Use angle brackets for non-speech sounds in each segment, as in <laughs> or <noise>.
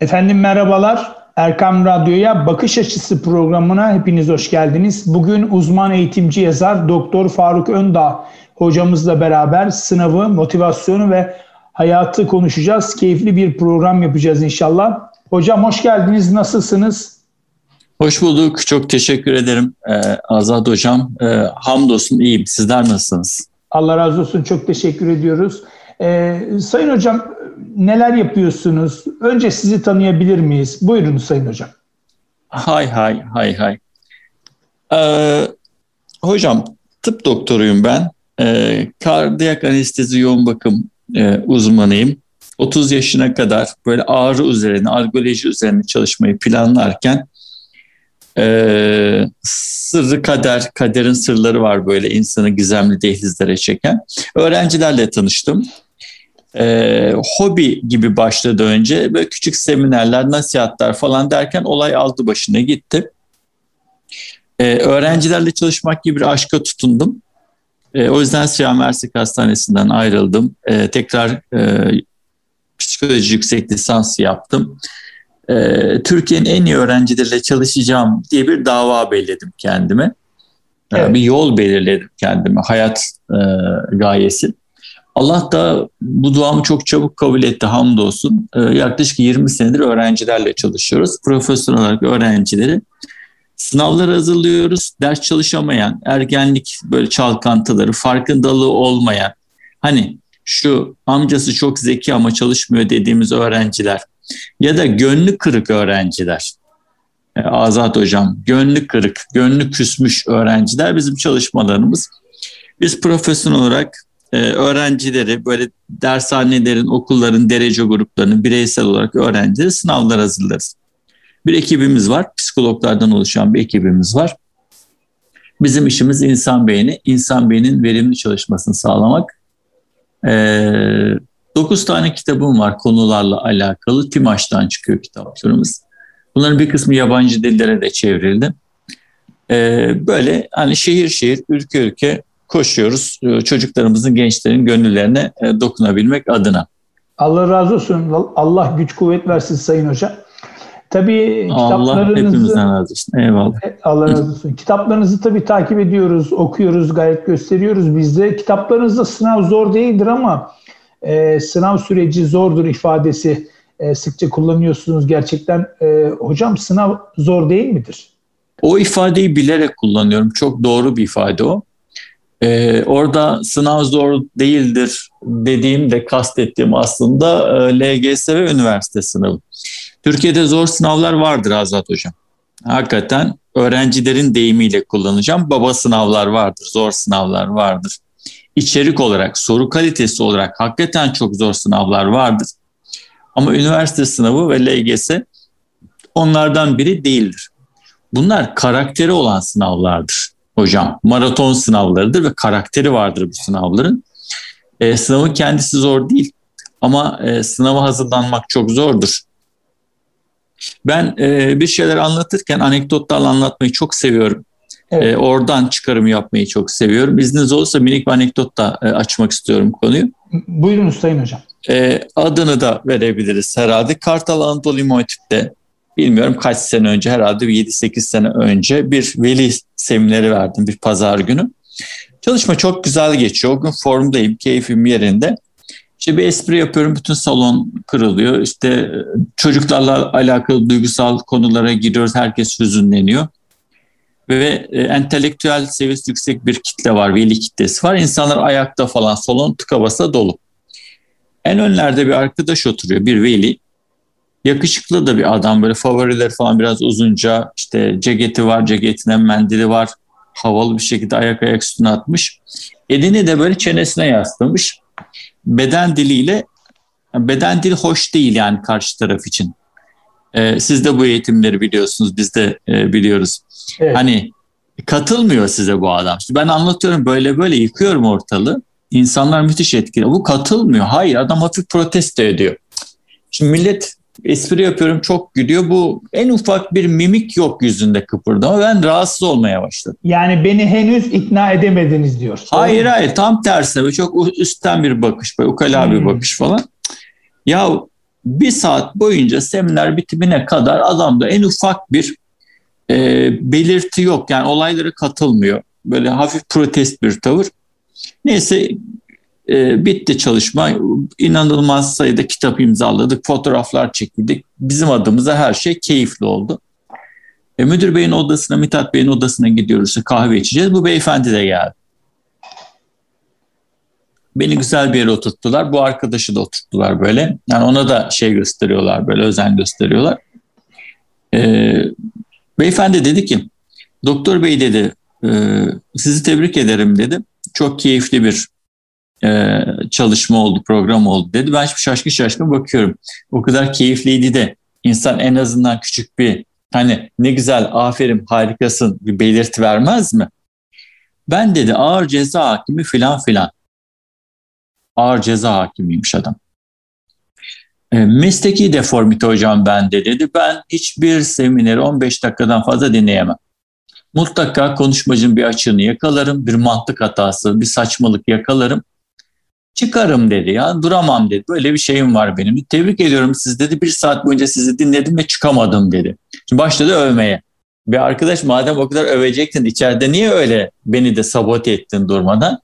Efendim merhabalar. Erkam Radyo'ya Bakış Açısı programına hepiniz hoş geldiniz. Bugün uzman eğitimci yazar Doktor Faruk Öndağ hocamızla beraber sınavı, motivasyonu ve hayatı konuşacağız. Keyifli bir program yapacağız inşallah. Hocam hoş geldiniz. Nasılsınız? Hoş bulduk. Çok teşekkür ederim ee, Azad Hocam. Ee, hamdolsun iyiyim. Sizler nasılsınız? Allah razı olsun. Çok teşekkür ediyoruz. Ee, Sayın Hocam neler yapıyorsunuz? Önce sizi tanıyabilir miyiz? Buyurun Sayın Hocam. Hay hay hay hay. Ee, hocam tıp doktoruyum ben. Ee, kardiyak anestezi yoğun bakım e, uzmanıyım. 30 yaşına kadar böyle ağrı üzerine, argoloji üzerine çalışmayı planlarken e, sırrı kader, kaderin sırları var böyle insanı gizemli dehlizlere çeken. Öğrencilerle tanıştım e, hobi gibi başladı önce. Böyle küçük seminerler, nasihatler falan derken olay aldı başına gitti. E, öğrencilerle çalışmak gibi bir aşka tutundum. E, o yüzden Siyah Mersik Hastanesi'nden ayrıldım. E, tekrar e, psikoloji yüksek lisansı yaptım. E, Türkiye'nin en iyi öğrencileriyle çalışacağım diye bir dava belirledim kendime. Evet. Bir yol belirledim kendime, hayat e, gayesi. Allah da bu duamı çok çabuk kabul etti hamdolsun. Ee, yaklaşık 20 senedir öğrencilerle çalışıyoruz. Profesyonel olarak öğrencileri sınavlar hazırlıyoruz. Ders çalışamayan, ergenlik böyle çalkantıları, farkındalığı olmayan, hani şu amcası çok zeki ama çalışmıyor dediğimiz öğrenciler ya da gönlü kırık öğrenciler. Ee, Azat hocam, gönlü kırık, gönlü küsmüş öğrenciler bizim çalışmalarımız. Biz profesyonel olarak e, öğrencileri böyle dershanelerin, okulların derece gruplarını bireysel olarak öğrencileri sınavlar hazırlarız. Bir ekibimiz var, psikologlardan oluşan bir ekibimiz var. Bizim işimiz insan beyni, insan beyninin verimli çalışmasını sağlamak. Ee, 9 tane kitabım var konularla alakalı. TİMAŞ'tan çıkıyor kitaplarımız. Bunların bir kısmı yabancı dillere de çevrildi. Ee, böyle hani şehir şehir, ülke ülke koşuyoruz e, çocuklarımızın, gençlerin gönüllerine e, dokunabilmek adına. Allah razı olsun. Allah güç kuvvet versin Sayın Hocam. Tabii Allah hepimizden razı olsun. Eyvallah. E, Allah razı olsun. Kitaplarınızı tabii takip ediyoruz, okuyoruz, gayet gösteriyoruz biz de. Kitaplarınızda sınav zor değildir ama e, sınav süreci zordur ifadesi e, sıkça kullanıyorsunuz. Gerçekten e, hocam sınav zor değil midir? O ifadeyi bilerek kullanıyorum. Çok doğru bir ifade o. Ee, orada sınav zor değildir dediğim de kastettiğim aslında e, LGS ve üniversite sınavı. Türkiye'de zor sınavlar vardır Azat Hocam. Hakikaten öğrencilerin deyimiyle kullanacağım. Baba sınavlar vardır, zor sınavlar vardır. İçerik olarak, soru kalitesi olarak hakikaten çok zor sınavlar vardır. Ama üniversite sınavı ve LGS onlardan biri değildir. Bunlar karakteri olan sınavlardır hocam. Maraton sınavlarıdır ve karakteri vardır bu sınavların. E, sınavın kendisi zor değil ama e, sınava hazırlanmak çok zordur. Ben e, bir şeyler anlatırken anekdotlarla anlatmayı çok seviyorum. Evet. E, oradan çıkarım yapmayı çok seviyorum. İzniniz olursa minik bir anekdot da e, açmak istiyorum konuyu. Buyurun Sayın Hocam. E, adını da verebiliriz herhalde. Kartal Anadolu İmam bilmiyorum kaç sene önce herhalde 7-8 sene önce bir veli semineri verdim bir pazar günü. Çalışma çok güzel geçiyor. O gün formdayım, keyfim yerinde. İşte bir espri yapıyorum, bütün salon kırılıyor. İşte çocuklarla alakalı duygusal konulara giriyoruz, herkes hüzünleniyor. Ve e, entelektüel seviyesi yüksek bir kitle var, veli kitlesi var. İnsanlar ayakta falan, salon tıka basa dolu. En önlerde bir arkadaş oturuyor, bir veli. Yakışıklı da bir adam böyle favorileri falan biraz uzunca işte ceketi var ceketine mendili var havalı bir şekilde ayak ayak üstüne atmış. Elini de böyle çenesine yaslamış. Beden diliyle beden dili hoş değil yani karşı taraf için. Ee, siz de bu eğitimleri biliyorsunuz biz de e, biliyoruz. Evet. Hani katılmıyor size bu adam. Ben anlatıyorum böyle böyle yıkıyorum ortalığı. İnsanlar müthiş etkili. Bu katılmıyor. Hayır adam hafif protesto ediyor. Şimdi millet espri yapıyorum çok gülüyor. Bu en ufak bir mimik yok yüzünde kıpırdama. Ben rahatsız olmaya başladım. Yani beni henüz ikna edemediniz diyor. Hayır hayır tam tersine. Çok üstten bir bakış, böyle ukala hmm. bir bakış falan. Ya bir saat boyunca seminer bitimine kadar adamda en ufak bir e, belirti yok. Yani olaylara katılmıyor. Böyle hafif protest bir tavır. Neyse e, bitti çalışma. İnanılmaz sayıda kitap imzaladık, fotoğraflar çekildik. Bizim adımıza her şey keyifli oldu. E, müdür beyin odasına, Mithat Bey'in odasına gidiyoruz. Kahve içeceğiz. Bu beyefendi de geldi. Beni güzel bir yere oturttular. Bu arkadaşı da oturttular böyle. Yani ona da şey gösteriyorlar böyle özen gösteriyorlar. Ee, beyefendi dedi ki doktor bey dedi e, sizi tebrik ederim dedi. Çok keyifli bir e, çalışma oldu, program oldu dedi. Ben şimdi şaşkın şaşkın bakıyorum. O kadar keyifliydi de insan en azından küçük bir hani ne güzel aferin harikasın bir belirti vermez mi? Ben dedi ağır ceza hakimi filan filan ağır ceza hakimiymiş adam. E, mesleki deformite hocam ben de dedi. Ben hiçbir semineri 15 dakikadan fazla dinleyemem. Mutlaka konuşmacının bir açığını yakalarım, bir mantık hatası, bir saçmalık yakalarım. Çıkarım dedi ya, duramam dedi. Böyle bir şeyim var benim. Tebrik ediyorum siz dedi. Bir saat boyunca sizi dinledim ve çıkamadım dedi. Şimdi başladı övmeye. Bir arkadaş madem o kadar övecektin içeride niye öyle beni de sabote ettin durmadan?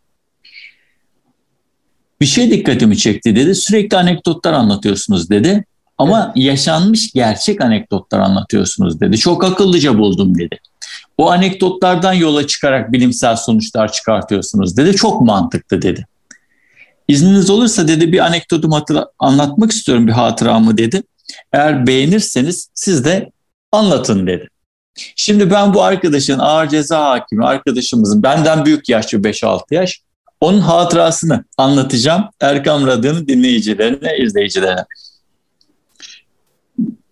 bir şey dikkatimi çekti dedi. Sürekli anekdotlar anlatıyorsunuz dedi. Ama yaşanmış gerçek anekdotlar anlatıyorsunuz dedi. Çok akıllıca buldum dedi. O anekdotlardan yola çıkarak bilimsel sonuçlar çıkartıyorsunuz dedi. Çok mantıklı dedi. İzniniz olursa dedi bir anekdotumu anlatmak istiyorum bir hatıramı dedi. Eğer beğenirseniz siz de anlatın dedi. Şimdi ben bu arkadaşın ağır ceza hakimi arkadaşımızın benden büyük yaşlı 5-6 yaş onun hatırasını anlatacağım Erkam Radyo'nun dinleyicilerine, izleyicilerine.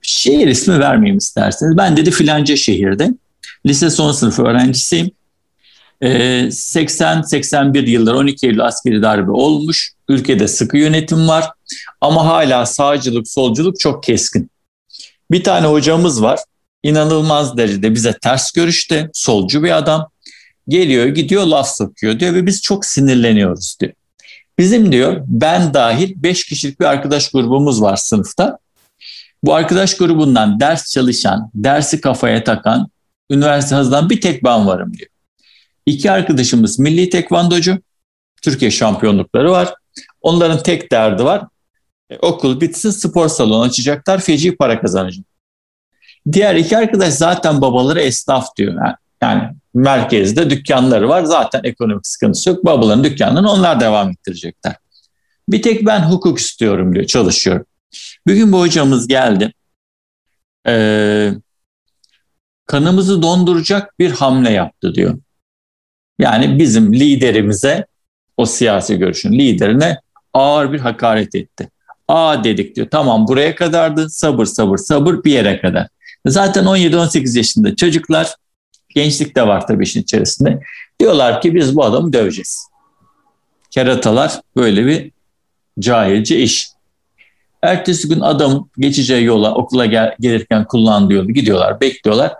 Şehir ismi vermeyeyim isterseniz. Ben dedi filanca şehirde lise son sınıf öğrencisiyim. 80-81 ee, yıllar 12 Eylül askeri darbe olmuş. Ülkede sıkı yönetim var ama hala sağcılık, solculuk çok keskin. Bir tane hocamız var. İnanılmaz derecede bize ters görüşte, solcu bir adam. Geliyor gidiyor laf sokuyor diyor ve biz çok sinirleniyoruz diyor. Bizim diyor ben dahil 5 kişilik bir arkadaş grubumuz var sınıfta. Bu arkadaş grubundan ders çalışan, dersi kafaya takan, üniversite hazırlanan bir tek ben varım diyor. İki arkadaşımız milli tekvandocu, Türkiye şampiyonlukları var. Onların tek derdi var. E, okul bitsin spor salonu açacaklar, feci para kazanacak. Diğer iki arkadaş zaten babaları esnaf diyor. Yani yani merkezde dükkanları var. Zaten ekonomik sıkıntısı yok. Babaların dükkanlarını onlar devam ettirecekler. Bir tek ben hukuk istiyorum diyor, çalışıyorum. Bugün bu hocamız geldi. Ee, kanımızı donduracak bir hamle yaptı diyor. Yani bizim liderimize, o siyasi görüşün liderine ağır bir hakaret etti. Aa dedik diyor. Tamam buraya kadardı. Sabır sabır sabır bir yere kadar. Zaten 17-18 yaşında çocuklar Gençlik de var tabii işin içerisinde. Diyorlar ki biz bu adamı döveceğiz. Keratalar böyle bir cahilce iş. Ertesi gün adam geçeceği yola okula gel, gelirken kullandığı yolu gidiyorlar, bekliyorlar.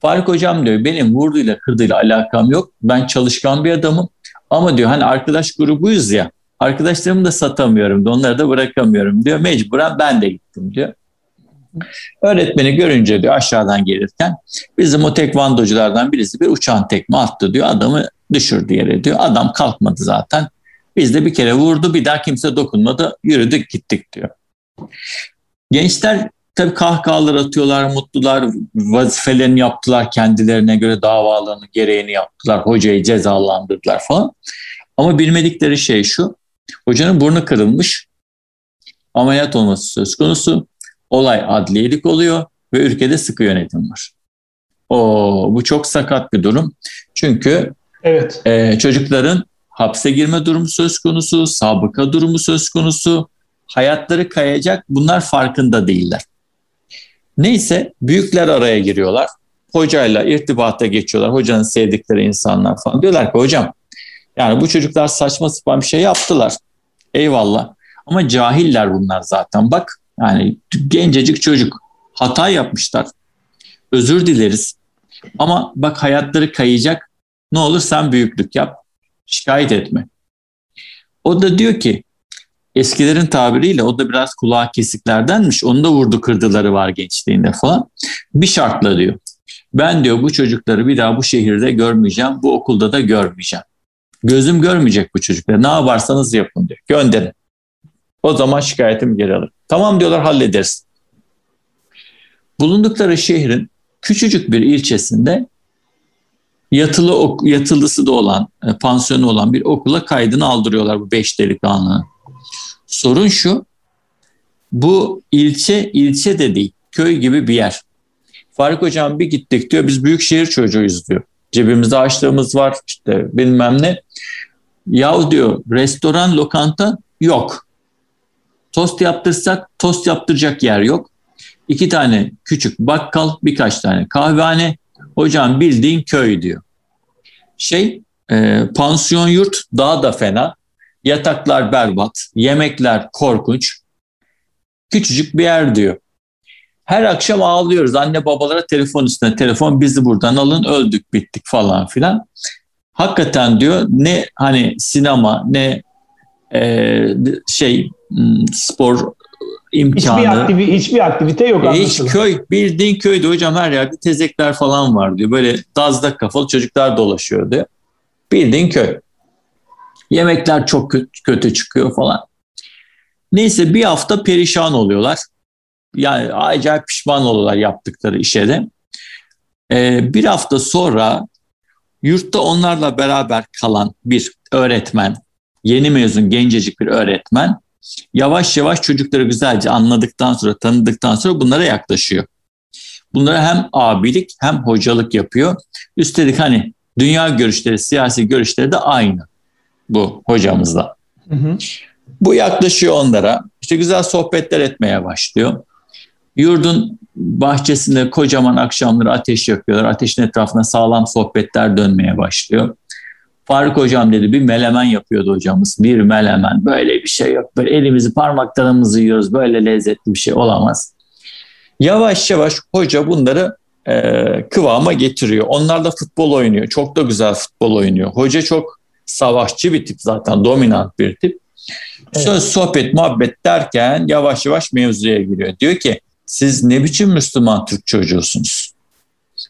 Faruk hocam diyor benim vurduyla kırdığıyla alakam yok. Ben çalışkan bir adamım. Ama diyor hani arkadaş grubuyuz ya. Arkadaşlarımı da satamıyorum da onları da bırakamıyorum diyor. Mecburen ben de gittim diyor. Öğretmeni görünce diyor aşağıdan gelirken bizim o tekvandoculardan birisi bir uçan tekme attı diyor. Adamı düşürdü yere diyor. Adam kalkmadı zaten. Biz de bir kere vurdu bir daha kimse dokunmadı. Yürüdük gittik diyor. Gençler tabii kahkahalar atıyorlar, mutlular, vazifelerini yaptılar kendilerine göre davalarını gereğini yaptılar, hocayı cezalandırdılar falan. Ama bilmedikleri şey şu, hocanın burnu kırılmış, ameliyat olması söz konusu olay adliyelik oluyor ve ülkede sıkı yönetim var. O bu çok sakat bir durum. Çünkü evet. e, çocukların hapse girme durumu söz konusu, sabıka durumu söz konusu, hayatları kayacak bunlar farkında değiller. Neyse büyükler araya giriyorlar. Hocayla irtibata geçiyorlar. Hocanın sevdikleri insanlar falan. Diyorlar ki hocam yani bu çocuklar saçma sapan bir şey yaptılar. Eyvallah. Ama cahiller bunlar zaten. Bak yani gencecik çocuk hata yapmışlar. Özür dileriz. Ama bak hayatları kayacak. Ne olur sen büyüklük yap. Şikayet etme. O da diyor ki eskilerin tabiriyle o da biraz kulağı kesiklerdenmiş. Onu da vurdu kırdıları var gençliğinde falan. Bir şartla diyor. Ben diyor bu çocukları bir daha bu şehirde görmeyeceğim. Bu okulda da görmeyeceğim. Gözüm görmeyecek bu çocukları. Ne yaparsanız yapın diyor. Gönderin. O zaman şikayetimi geri alır. Tamam diyorlar hallederiz. Bulundukları şehrin küçücük bir ilçesinde yatılı yatılısı da olan, e, pansiyonu olan bir okula kaydını aldırıyorlar bu beş delikanlı. Sorun şu, bu ilçe ilçe de değil, köy gibi bir yer. Faruk Hocam bir gittik diyor, biz büyük şehir çocuğuyuz diyor. Cebimizde açlığımız var işte bilmem ne. Yahu diyor restoran, lokanta yok. Tost yaptırsak tost yaptıracak yer yok. İki tane küçük bakkal, birkaç tane kahvehane. Hocam bildiğin köy diyor. Şey, e, pansiyon yurt daha da fena. Yataklar berbat, yemekler korkunç. Küçücük bir yer diyor. Her akşam ağlıyoruz. Anne babalara telefon üstüne telefon bizi buradan alın öldük bittik falan filan. Hakikaten diyor ne hani sinema ne e, şey spor imkanı. Hiçbir, aktivi, hiçbir aktivite yok. E, hiç köy, bildiğin köyde hocam her yerde tezekler falan var diyor. Böyle dazda kafalı çocuklar dolaşıyor diyor. Bildiğin köy. Yemekler çok kötü, çıkıyor falan. Neyse bir hafta perişan oluyorlar. Yani acayip pişman oluyorlar yaptıkları işe de. Ee, bir hafta sonra yurtta onlarla beraber kalan bir öğretmen, yeni mezun gencecik bir öğretmen yavaş yavaş çocukları güzelce anladıktan sonra, tanıdıktan sonra bunlara yaklaşıyor. Bunlara hem abilik hem hocalık yapıyor. Üstelik hani dünya görüşleri, siyasi görüşleri de aynı bu hocamızla. Hı hı. Bu yaklaşıyor onlara. İşte güzel sohbetler etmeye başlıyor. Yurdun bahçesinde kocaman akşamları ateş yakıyorlar. Ateşin etrafına sağlam sohbetler dönmeye başlıyor. Faruk hocam dedi bir melemen yapıyordu hocamız. Bir melemen böyle bir şey yok. Böyle elimizi parmaklarımızı yiyoruz. Böyle lezzetli bir şey olamaz. Yavaş yavaş hoca bunları e, kıvama getiriyor. Onlar da futbol oynuyor. Çok da güzel futbol oynuyor. Hoca çok savaşçı bir tip zaten. Dominant bir tip. Evet. Söz, sohbet, muhabbet derken yavaş yavaş mevzuya giriyor. Diyor ki siz ne biçim Müslüman Türk çocuğusunuz?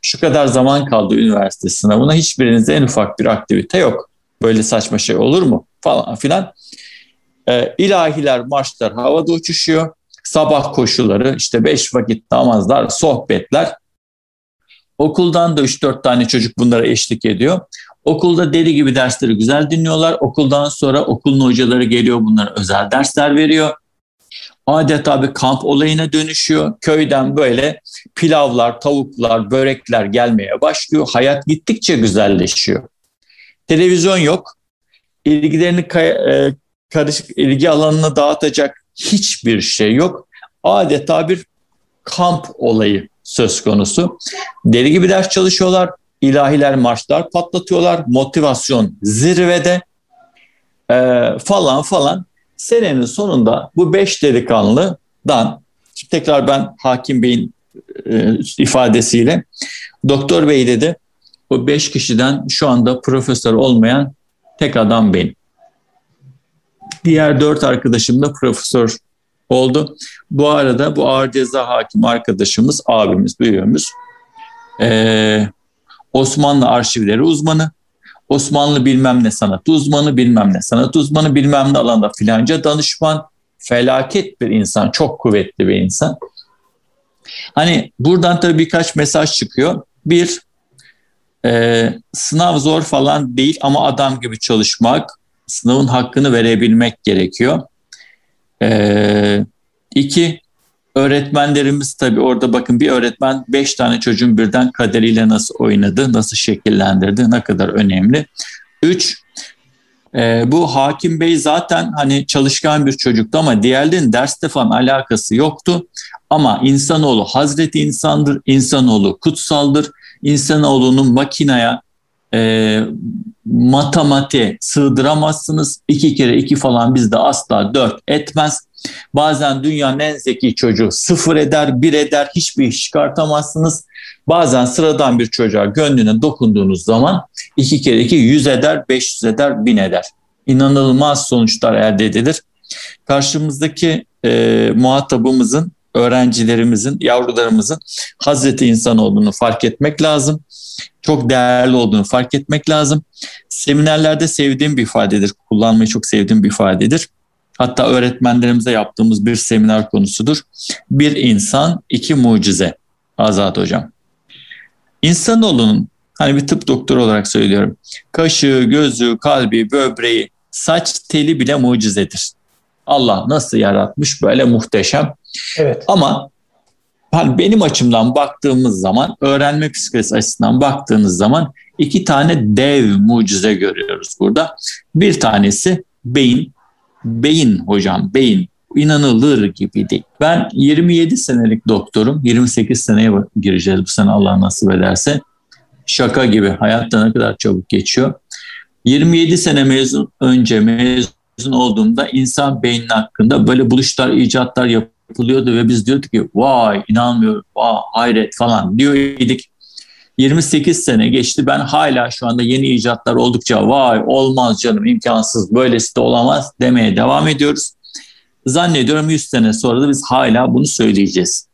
Şu kadar zaman kaldı üniversite sınavına hiçbirinizde en ufak bir aktivite yok. Böyle saçma şey olur mu? Falan filan. Ee, ilahiler, marşlar havada uçuşuyor. Sabah koşuları, işte beş vakit namazlar, sohbetler. Okuldan da 3-4 tane çocuk bunlara eşlik ediyor. Okulda deli gibi dersleri güzel dinliyorlar. Okuldan sonra okulun hocaları geliyor bunlara özel dersler veriyor adeta bir kamp olayına dönüşüyor. Köyden böyle pilavlar, tavuklar, börekler gelmeye başlıyor. Hayat gittikçe güzelleşiyor. Televizyon yok. İlgilerini e, karışık ilgi alanına dağıtacak hiçbir şey yok. Adeta bir kamp olayı söz konusu. Deli gibi ders çalışıyorlar. İlahiler, marşlar patlatıyorlar. Motivasyon zirvede ee, falan falan senenin sonunda bu beş delikanlıdan tekrar ben Hakim Bey'in e, ifadesiyle doktor bey dedi bu beş kişiden şu anda profesör olmayan tek adam benim. Diğer dört arkadaşım da profesör oldu. Bu arada bu ağır ceza hakim arkadaşımız, abimiz, büyüğümüz ee, Osmanlı arşivleri uzmanı. Osmanlı bilmem ne sanat uzmanı, bilmem ne sanat uzmanı, bilmem ne alanda filanca danışman. Felaket bir insan, çok kuvvetli bir insan. Hani buradan tabii birkaç mesaj çıkıyor. Bir, e, sınav zor falan değil ama adam gibi çalışmak, sınavın hakkını verebilmek gerekiyor. E, iki, Öğretmenlerimiz tabii orada bakın bir öğretmen beş tane çocuğun birden kaderiyle nasıl oynadı, nasıl şekillendirdi, ne kadar önemli. Üç, e, bu Hakim Bey zaten hani çalışkan bir çocuktu ama diğerlerinin derste falan alakası yoktu. Ama insanoğlu Hazreti insandır, insanoğlu kutsaldır. İnsanoğlunun makinaya e, matematiğe sığdıramazsınız. İki kere iki falan bizde asla dört etmez. Bazen dünyanın en zeki çocuğu sıfır eder, bir eder, hiçbir iş çıkartamazsınız. Bazen sıradan bir çocuğa gönlüne dokunduğunuz zaman iki kere iki yüz eder, beş yüz eder, bin eder. İnanılmaz sonuçlar elde edilir. karşımızdaki e, muhatabımızın, öğrencilerimizin, yavrularımızın Hazreti insan olduğunu fark etmek lazım. Çok değerli olduğunu fark etmek lazım. Seminerlerde sevdiğim bir ifadedir, kullanmayı çok sevdiğim bir ifadedir. Hatta öğretmenlerimize yaptığımız bir seminer konusudur. Bir insan, iki mucize. Azat Hocam. İnsanoğlunun, hani bir tıp doktoru olarak söylüyorum, kaşı, gözü, kalbi, böbreği, saç teli bile mucizedir. Allah nasıl yaratmış böyle muhteşem. Evet. Ama hani benim açımdan baktığımız zaman, öğrenme psikolojisi açısından baktığınız zaman iki tane dev mucize görüyoruz burada. Bir tanesi beyin, beyin hocam, beyin inanılır gibi değil. Ben 27 senelik doktorum. 28 seneye gireceğiz bu sene Allah nasip ederse. Şaka gibi. Hayatta ne kadar çabuk geçiyor. 27 sene mezun önce mezun olduğumda insan beyni hakkında böyle buluşlar, icatlar yapılıyordu ve biz diyorduk ki vay inanmıyorum, vay hayret falan diyor idik. 28 sene geçti ben hala şu anda yeni icatlar oldukça vay olmaz canım imkansız böylesi de olamaz demeye devam ediyoruz. Zannediyorum 100 sene sonra da biz hala bunu söyleyeceğiz.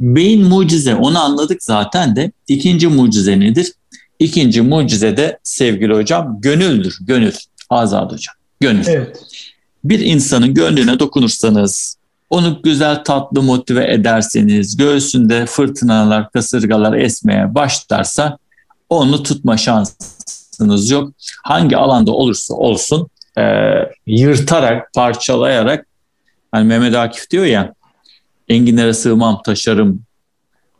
Beyin mucize onu anladık zaten de ikinci mucize nedir? İkinci mucize de sevgili hocam gönüldür. Gönül. Azad hocam. Gönül. Evet. Bir insanın gönlüne dokunursanız, onu güzel tatlı motive ederseniz, göğsünde fırtınalar, kasırgalar esmeye başlarsa onu tutma şansınız yok. Hangi alanda olursa olsun e, yırtarak, parçalayarak Hani Mehmet Akif diyor ya enginlere sığmam taşarım.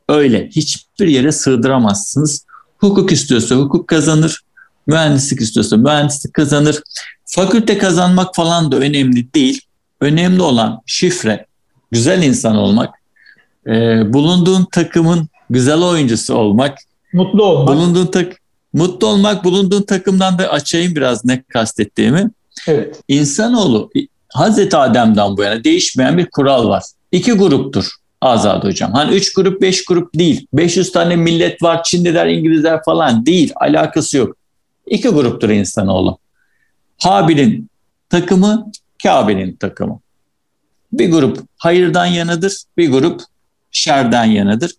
Öyle hiçbir yere sığdıramazsınız. Hukuk istiyorsa hukuk kazanır. Mühendislik istiyorsa mühendislik kazanır. Fakülte kazanmak falan da önemli değil. Önemli olan şifre, güzel insan olmak, e, bulunduğun takımın güzel oyuncusu olmak, mutlu olmak. Bulunduğun tak mutlu olmak, bulunduğun takımdan da açayım biraz ne kastettiğimi. Evet. İnsanoğlu Hazreti Adem'den bu yana değişmeyen bir kural var. İki gruptur Azad Hocam. Hani üç grup, beş grup değil. 500 tane millet var, Çinliler, İngilizler falan değil. Alakası yok. İki gruptur insanoğlu. Habil'in takımı, Kabil'in takımı. Bir grup hayırdan yanıdır, bir grup şerden yanıdır.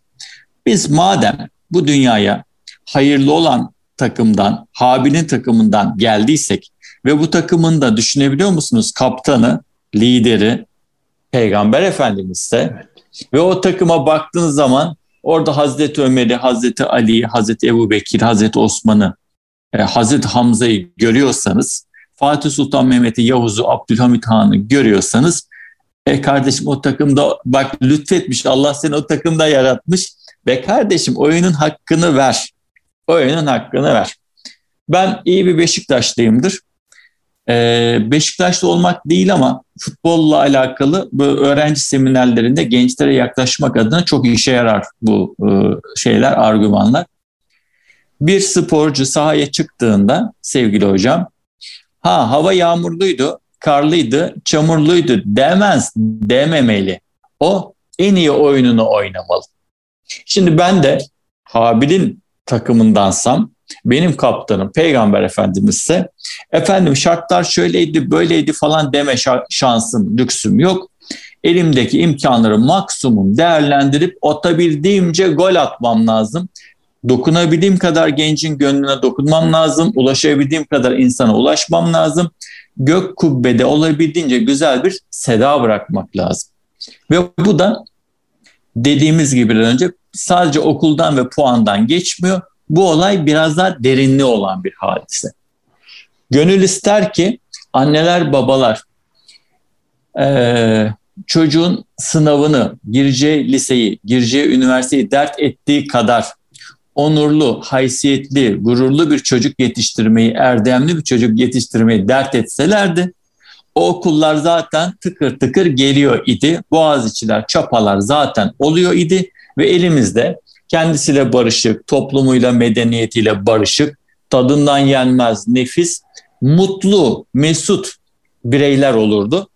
Biz madem bu dünyaya hayırlı olan takımdan, Habil'in takımından geldiysek ve bu takımın da düşünebiliyor musunuz kaptanı, lideri Peygamber Efendimiz ise evet. ve o takıma baktığınız zaman orada Hazreti Ömer'i, Hazreti Ali, Hazreti Ebu Bekir, Hazreti Osman'ı, e, Hazreti Hamza'yı görüyorsanız, Fatih Sultan Mehmet'i, Yavuz'u, Abdülhamit Han'ı görüyorsanız e kardeşim o takımda bak lütfetmiş Allah seni o takımda yaratmış ve kardeşim oyunun hakkını ver. Oyunun hakkını ver. Ben iyi bir Beşiktaşlıyımdır. Ee, Beşiktaşlı olmak değil ama futbolla alakalı bu öğrenci seminerlerinde gençlere yaklaşmak adına çok işe yarar bu e, şeyler, argümanlar. Bir sporcu sahaya çıktığında sevgili hocam, ha hava yağmurluydu, karlıydı, çamurluydu demez, dememeli. O en iyi oyununu oynamalı. Şimdi ben de Habil'in takımındansam benim kaptanım Peygamber Efendimiz ise efendim şartlar şöyleydi böyleydi falan deme şansım, lüksüm yok. Elimdeki imkanları maksimum değerlendirip atabildiğimce gol atmam lazım. Dokunabildiğim kadar gencin gönlüne dokunmam lazım. Ulaşabildiğim kadar insana ulaşmam lazım. Gök kubbede olabildiğince güzel bir seda bırakmak lazım. Ve bu da dediğimiz gibi önce sadece okuldan ve puandan geçmiyor bu olay biraz daha derinli olan bir hadise. Gönül ister ki anneler babalar e, çocuğun sınavını, gireceği liseyi, gireceği üniversiteyi dert ettiği kadar onurlu, haysiyetli, gururlu bir çocuk yetiştirmeyi, erdemli bir çocuk yetiştirmeyi dert etselerdi, o okullar zaten tıkır tıkır geliyor idi. Boğaziçi'ler, çapalar zaten oluyor idi ve elimizde kendisiyle barışık, toplumuyla, medeniyetiyle barışık, tadından yenmez, nefis, mutlu, mesut bireyler olurdu.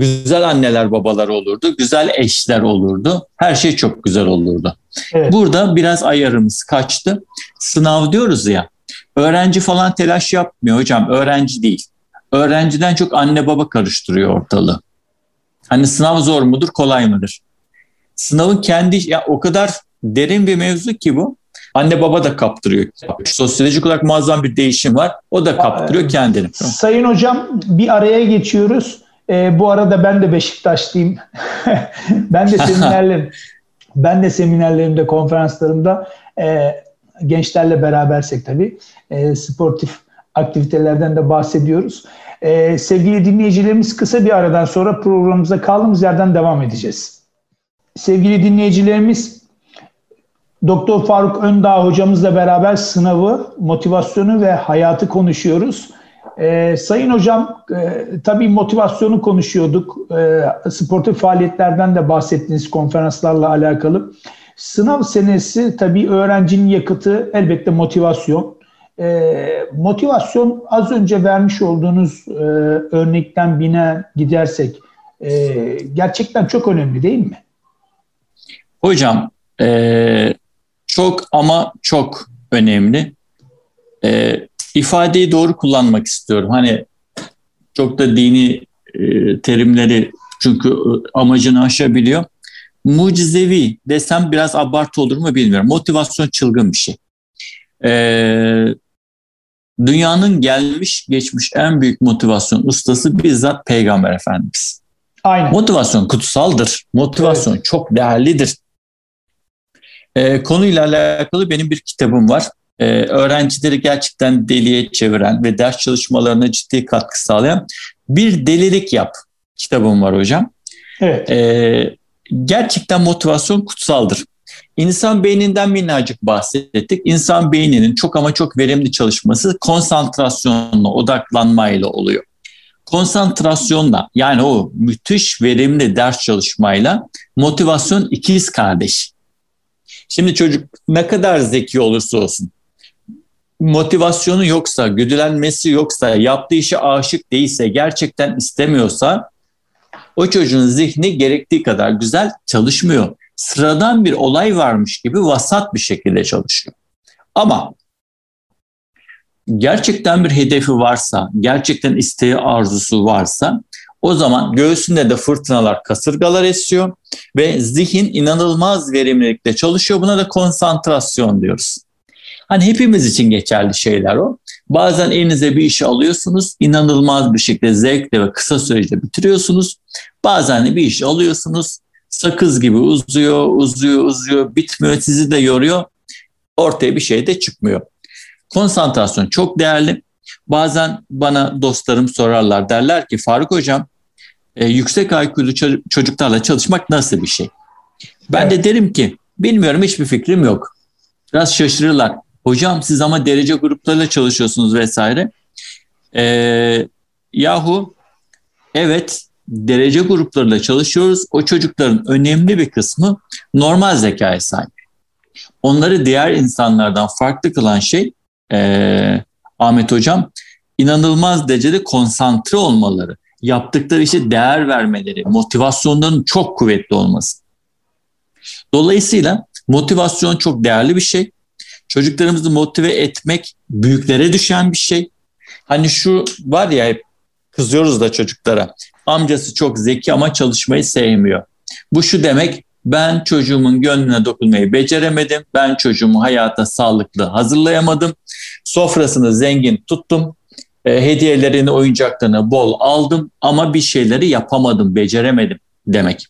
Güzel anneler, babalar olurdu, güzel eşler olurdu. Her şey çok güzel olurdu. Evet. Burada biraz ayarımız kaçtı. Sınav diyoruz ya, öğrenci falan telaş yapmıyor hocam, öğrenci değil. öğrenciden çok anne baba karıştırıyor ortalığı. Hani sınav zor mudur, kolay mıdır? Sınavın kendi ya o kadar derin bir mevzu ki bu. Anne baba da kaptırıyor. Sosyolojik olarak muazzam bir değişim var. O da kaptırıyor kendini. Sayın hocam bir araya geçiyoruz. E, bu arada ben de Beşiktaşlıyım. <laughs> ben de <laughs> seminerlerim, ben de seminerlerimde, konferanslarımda e, gençlerle berabersek tabii e, sportif aktivitelerden de bahsediyoruz. E, sevgili dinleyicilerimiz kısa bir aradan sonra programımıza kaldığımız yerden devam edeceğiz. Sevgili dinleyicilerimiz Doktor Faruk Öndağ hocamızla beraber sınavı, motivasyonu ve hayatı konuşuyoruz. Ee, sayın hocam, e, tabii motivasyonu konuşuyorduk. E, sportif faaliyetlerden de bahsettiniz konferanslarla alakalı. Sınav senesi tabii öğrencinin yakıtı elbette motivasyon. E, motivasyon az önce vermiş olduğunuz e, örnekten bine gidersek e, gerçekten çok önemli değil mi? Hocam e, çok ama çok önemli. E, ifadeyi doğru kullanmak istiyorum. Hani çok da dini e, terimleri çünkü amacını aşabiliyor. Mucizevi desem biraz abartı olur mu bilmiyorum. Motivasyon çılgın bir şey. Ee, dünyanın gelmiş geçmiş en büyük motivasyon ustası bizzat Peygamber Efendimiz. Aynen. Motivasyon kutsaldır. Motivasyon evet. çok değerlidir. Ee, konuyla alakalı benim bir kitabım var. Ee, öğrencileri gerçekten deliye çeviren ve ders çalışmalarına ciddi katkı sağlayan bir delilik yap kitabım var hocam. Evet. Ee, gerçekten motivasyon kutsaldır. İnsan beyninden minnacık bahsettik. İnsan beyninin çok ama çok verimli çalışması konsantrasyonla, odaklanmayla oluyor. Konsantrasyonla yani o müthiş verimli ders çalışmayla motivasyon ikiz kardeş. Şimdi çocuk ne kadar zeki olursa olsun motivasyonu yoksa, güdülenmesi yoksa, yaptığı işe aşık değilse, gerçekten istemiyorsa o çocuğun zihni gerektiği kadar güzel çalışmıyor. Sıradan bir olay varmış gibi vasat bir şekilde çalışıyor. Ama gerçekten bir hedefi varsa, gerçekten isteği arzusu varsa o zaman göğsünde de fırtınalar, kasırgalar esiyor ve zihin inanılmaz verimlilikle çalışıyor. Buna da konsantrasyon diyoruz. Hani hepimiz için geçerli şeyler o. Bazen elinize bir işi alıyorsunuz, inanılmaz bir şekilde zevkle ve kısa sürede bitiriyorsunuz. Bazen de bir iş alıyorsunuz, sakız gibi uzuyor, uzuyor, uzuyor, bitmiyor, sizi de yoruyor. Ortaya bir şey de çıkmıyor. Konsantrasyon çok değerli. Bazen bana dostlarım sorarlar derler ki Faruk Hocam e, yüksek IQ'lu çocuklarla çalışmak nasıl bir şey? Ben evet. de derim ki bilmiyorum hiçbir fikrim yok. Biraz şaşırırlar. Hocam siz ama derece gruplarıyla çalışıyorsunuz vesaire. Ee, yahu evet derece gruplarıyla çalışıyoruz. O çocukların önemli bir kısmı normal zekaya sahip. Onları diğer insanlardan farklı kılan şey e, Ahmet Hocam inanılmaz derecede konsantre olmaları, yaptıkları işe değer vermeleri, motivasyonların çok kuvvetli olması. Dolayısıyla motivasyon çok değerli bir şey. Çocuklarımızı motive etmek büyüklere düşen bir şey. Hani şu var ya hep kızıyoruz da çocuklara. Amcası çok zeki ama çalışmayı sevmiyor. Bu şu demek ben çocuğumun gönlüne dokunmayı beceremedim. Ben çocuğumu hayata sağlıklı hazırlayamadım. Sofrasını zengin tuttum. E, hediyelerini, oyuncaklarını bol aldım ama bir şeyleri yapamadım, beceremedim demek.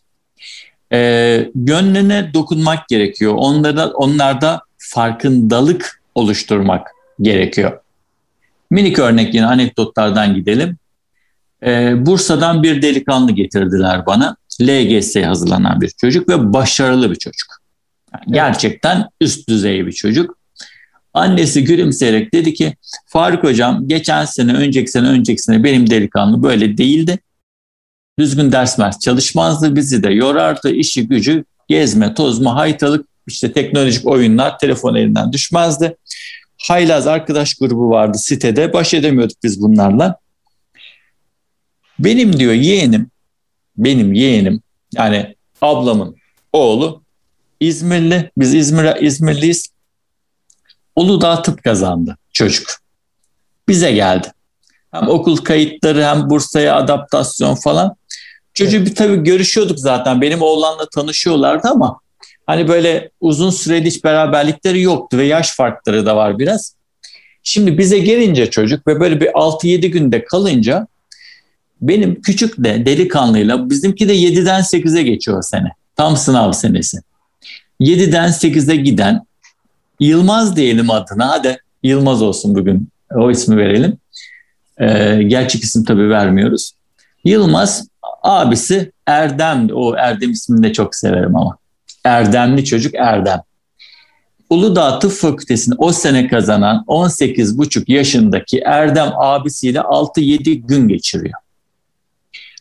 E, gönlüne dokunmak gerekiyor. Onlarda, onlarda farkındalık oluşturmak gerekiyor. Minik örnek yine anekdotlardan gidelim. Ee, Bursa'dan bir delikanlı getirdiler bana. LGS hazırlanan bir çocuk ve başarılı bir çocuk. Yani evet. Gerçekten üst düzey bir çocuk. Annesi gülümseyerek dedi ki Faruk hocam geçen sene, önceki sene, önceki sene benim delikanlı böyle değildi. Düzgün ders mers çalışmazdı, bizi de yorardı, işi gücü, gezme, tozma, haytalık, işte teknolojik oyunlar telefon elinden düşmezdi. Haylaz arkadaş grubu vardı sitede, baş edemiyorduk biz bunlarla. Benim diyor yeğenim, benim yeğenim yani ablamın oğlu İzmirli, biz İzmir, İzmirliyiz. Uludağ tıp kazandı çocuk. Bize geldi. Hem okul kayıtları hem Bursa'ya adaptasyon falan. Çocuğu bir tabii görüşüyorduk zaten. Benim oğlanla tanışıyorlardı ama hani böyle uzun süreli hiç beraberlikleri yoktu ve yaş farkları da var biraz. Şimdi bize gelince çocuk ve böyle bir 6-7 günde kalınca benim küçük de delikanlıyla bizimki de 7'den 8'e geçiyor sene. Tam sınav senesi. 7'den 8'e giden Yılmaz diyelim adına. Hadi Yılmaz olsun bugün. O ismi verelim. Ee, gerçek isim tabii vermiyoruz. Yılmaz abisi Erdem. O Erdem ismini de çok severim ama. Erdemli çocuk Erdem. Uludağ Tıp Fakültesini o sene kazanan 18,5 yaşındaki Erdem abisiyle 6-7 gün geçiriyor.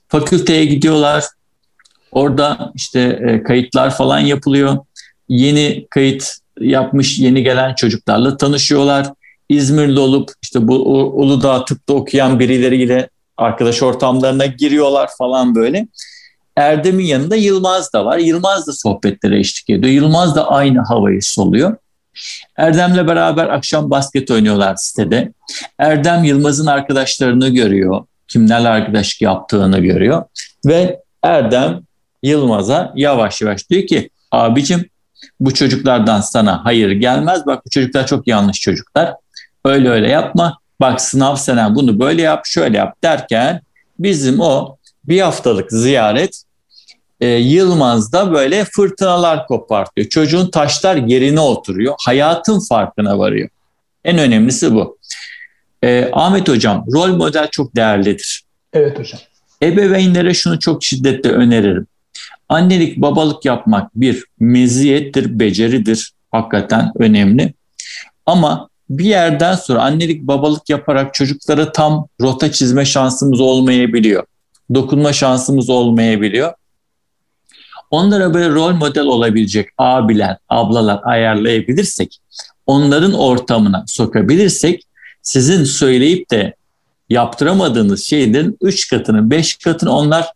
Fakülteye gidiyorlar. Orada işte e, kayıtlar falan yapılıyor. Yeni kayıt yapmış yeni gelen çocuklarla tanışıyorlar. İzmirli olup işte bu Uludağ tıpta okuyan birileriyle arkadaş ortamlarına giriyorlar falan böyle. Erdem'in yanında Yılmaz da var. Yılmaz da sohbetlere eşlik ediyor. Yılmaz da aynı havayı soluyor. Erdem'le beraber akşam basket oynuyorlar sitede. Erdem Yılmaz'ın arkadaşlarını görüyor. Kimlerle arkadaşlık yaptığını görüyor. Ve Erdem Yılmaz'a yavaş yavaş diyor ki abicim bu çocuklardan sana hayır gelmez. Bak bu çocuklar çok yanlış çocuklar. Öyle öyle yapma. Bak sınav senen bunu böyle yap şöyle yap derken bizim o bir haftalık ziyaret e, Yılmaz'da böyle fırtınalar kopartıyor. Çocuğun taşlar yerine oturuyor. Hayatın farkına varıyor. En önemlisi bu. E, Ahmet Hocam rol model çok değerlidir. Evet hocam. Ebeveynlere şunu çok şiddetle öneririm. Annelik babalık yapmak bir meziyettir, beceridir. Hakikaten önemli. Ama bir yerden sonra annelik babalık yaparak çocuklara tam rota çizme şansımız olmayabiliyor. Dokunma şansımız olmayabiliyor. Onlara böyle rol model olabilecek abiler, ablalar ayarlayabilirsek, onların ortamına sokabilirsek sizin söyleyip de yaptıramadığınız şeylerin 3 katını, 5 katını onlar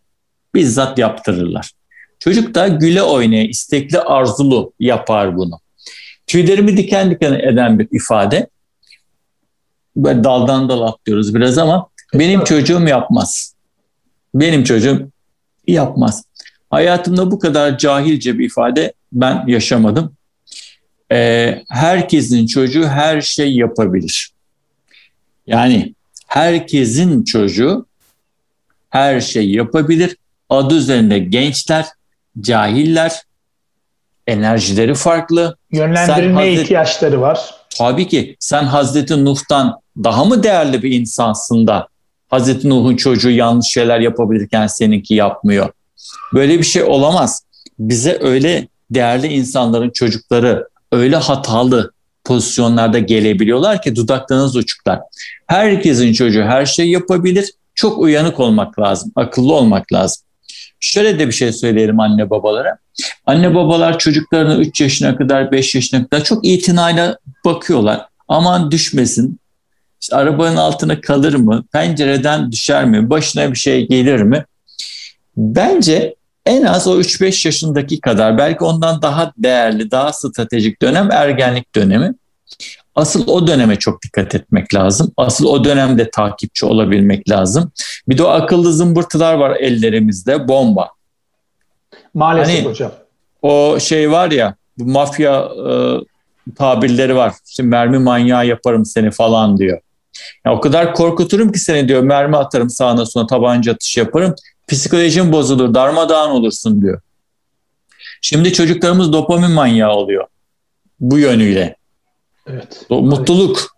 bizzat yaptırırlar. Çocuk da güle oynaya, istekli, arzulu yapar bunu. Tüylerimi diken diken eden bir ifade. Böyle daldan dal atlıyoruz biraz ama benim çocuğum yapmaz. Benim çocuğum yapmaz. Hayatımda bu kadar cahilce bir ifade ben yaşamadım. Ee, herkesin çocuğu her şey yapabilir. Yani herkesin çocuğu her şey yapabilir. Adı üzerinde gençler, cahiller, enerjileri farklı. Yönlendirme Hazreti, ihtiyaçları var. Tabii ki sen Hazreti Nuh'tan daha mı değerli bir insansın da Hazreti Nuh'un çocuğu yanlış şeyler yapabilirken seninki yapmıyor. Böyle bir şey olamaz. Bize öyle değerli insanların çocukları öyle hatalı pozisyonlarda gelebiliyorlar ki dudaklarınız uçuklar. Herkesin çocuğu her şey yapabilir. Çok uyanık olmak lazım, akıllı olmak lazım. Şöyle de bir şey söyleyelim anne babalara. Anne babalar çocuklarına 3 yaşına kadar 5 yaşına kadar çok itinayla bakıyorlar. Aman düşmesin, işte arabanın altına kalır mı, pencereden düşer mi, başına bir şey gelir mi? Bence en az o 3-5 yaşındaki kadar belki ondan daha değerli, daha stratejik dönem ergenlik dönemi. Asıl o döneme çok dikkat etmek lazım. Asıl o dönemde takipçi olabilmek lazım. Bir de o akıllı zımbırtılar var ellerimizde, bomba. Maalesef hani, hocam. O şey var ya, bu mafya e, tabirleri var. Şimdi mermi manyağı yaparım seni falan diyor. Ya o kadar korkuturum ki seni diyor. Mermi atarım sağına sonra tabanca atış yaparım. Psikolojin bozulur, darmadağın olursun diyor. Şimdi çocuklarımız dopamin manyağı oluyor. Bu yönüyle. Evet. Mutluluk.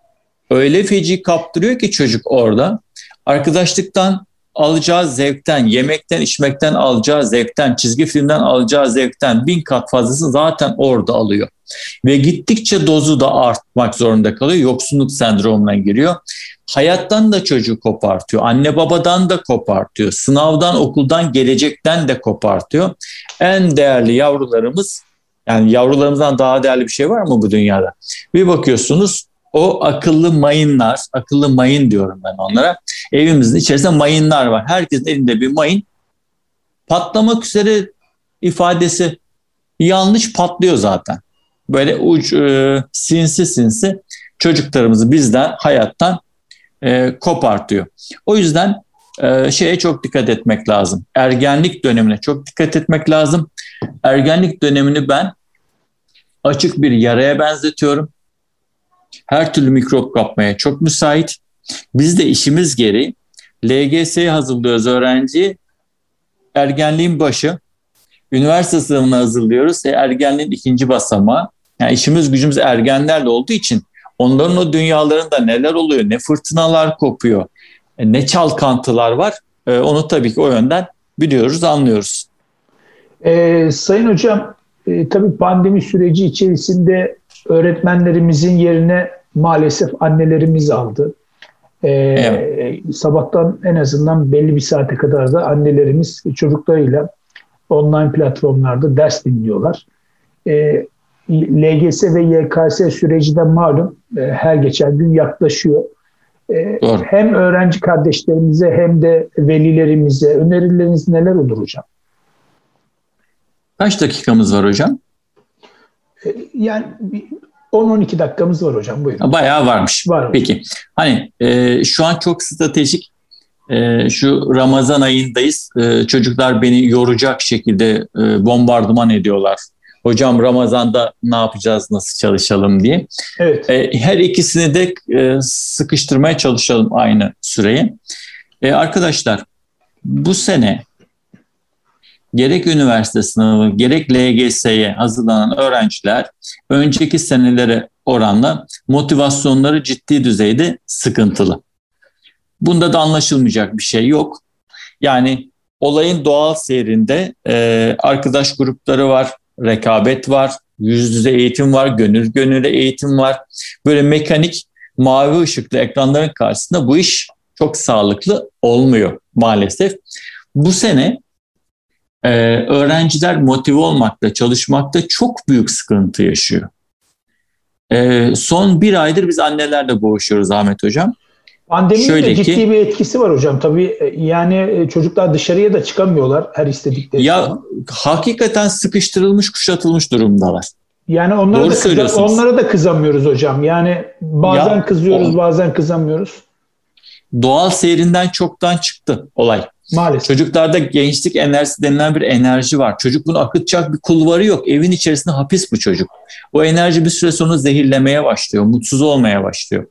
Öyle feci kaptırıyor ki çocuk orada. Arkadaşlıktan alacağı zevkten, yemekten, içmekten alacağı zevkten, çizgi filmden alacağı zevkten bin kat fazlası zaten orada alıyor. Ve gittikçe dozu da artmak zorunda kalıyor. Yoksunluk sendromuna giriyor. Hayattan da çocuğu kopartıyor. Anne babadan da kopartıyor. Sınavdan, okuldan, gelecekten de kopartıyor. En değerli yavrularımız yani yavrularımızdan daha değerli bir şey var mı bu dünyada? Bir bakıyorsunuz o akıllı mayınlar, akıllı mayın diyorum ben onlara. Evimizin içerisinde mayınlar var. Herkesin elinde bir mayın. Patlamak üzere ifadesi yanlış patlıyor zaten. Böyle uç, e, sinsi sinsi çocuklarımızı bizden, hayattan e, kopartıyor. O yüzden e, şeye çok dikkat etmek lazım. Ergenlik dönemine çok dikkat etmek lazım. Ergenlik dönemini ben açık bir yaraya benzetiyorum. Her türlü mikrop kapmaya çok müsait. Biz de işimiz gereği LGS'ye hazırlıyoruz öğrenciyi. Ergenliğin başı. Üniversite sınavına hazırlıyoruz. E, ergenliğin ikinci basamağı. Yani işimiz gücümüz ergenlerle olduğu için onların o dünyalarında neler oluyor, ne fırtınalar kopuyor, e, ne çalkantılar var e, onu tabii ki o yönden biliyoruz, anlıyoruz. Ee, Sayın Hocam, e, tabii pandemi süreci içerisinde öğretmenlerimizin yerine maalesef annelerimiz aldı. Ee, evet. Sabahtan en azından belli bir saate kadar da annelerimiz çocuklarıyla online platformlarda ders dinliyorlar. Ee, LGS ve YKS süreci de malum e, her geçen gün yaklaşıyor. E, Doğru. Hem öğrenci kardeşlerimize hem de velilerimize önerileriniz neler olur hocam? Kaç dakikamız var hocam? Yani 10-12 dakikamız var hocam buyurun. Bayağı varmış. Var Peki. Hani e, şu an çok stratejik e, şu Ramazan ayındayız. E, çocuklar beni yoracak şekilde e, bombardıman ediyorlar hocam Ramazan'da ne yapacağız, nasıl çalışalım diye. Evet. E, her ikisini de e, sıkıştırmaya çalışalım aynı süreye. E, arkadaşlar bu sene gerek üniversite sınavı gerek LGS'ye hazırlanan öğrenciler önceki senelere oranla motivasyonları ciddi düzeyde sıkıntılı. Bunda da anlaşılmayacak bir şey yok. Yani olayın doğal seyrinde e, arkadaş grupları var, rekabet var, yüz yüze eğitim var, gönül gönüle eğitim var. Böyle mekanik mavi ışıklı ekranların karşısında bu iş çok sağlıklı olmuyor maalesef. Bu sene e, öğrenciler motive olmakta, çalışmakta çok büyük sıkıntı yaşıyor. E, son bir aydır biz annelerle boğuşuyoruz Ahmet Hocam. Pandeminin Şöyle de ciddi ki, bir etkisi var hocam. Tabii e, yani e, çocuklar dışarıya da çıkamıyorlar her istedikleri Ya zaman. hakikaten sıkıştırılmış, kuşatılmış durumdalar. Yani onlara Doğru da kıza, onlara da kızamıyoruz hocam. Yani bazen ya, kızıyoruz, o, bazen kızamıyoruz. Doğal seyrinden çoktan çıktı olay. Maalesef. Çocuklarda gençlik enerjisi denilen bir enerji var. Çocuk bunu akıtacak bir kulvarı yok. Evin içerisinde hapis bu çocuk. O enerji bir süre sonra zehirlemeye başlıyor, mutsuz olmaya başlıyor.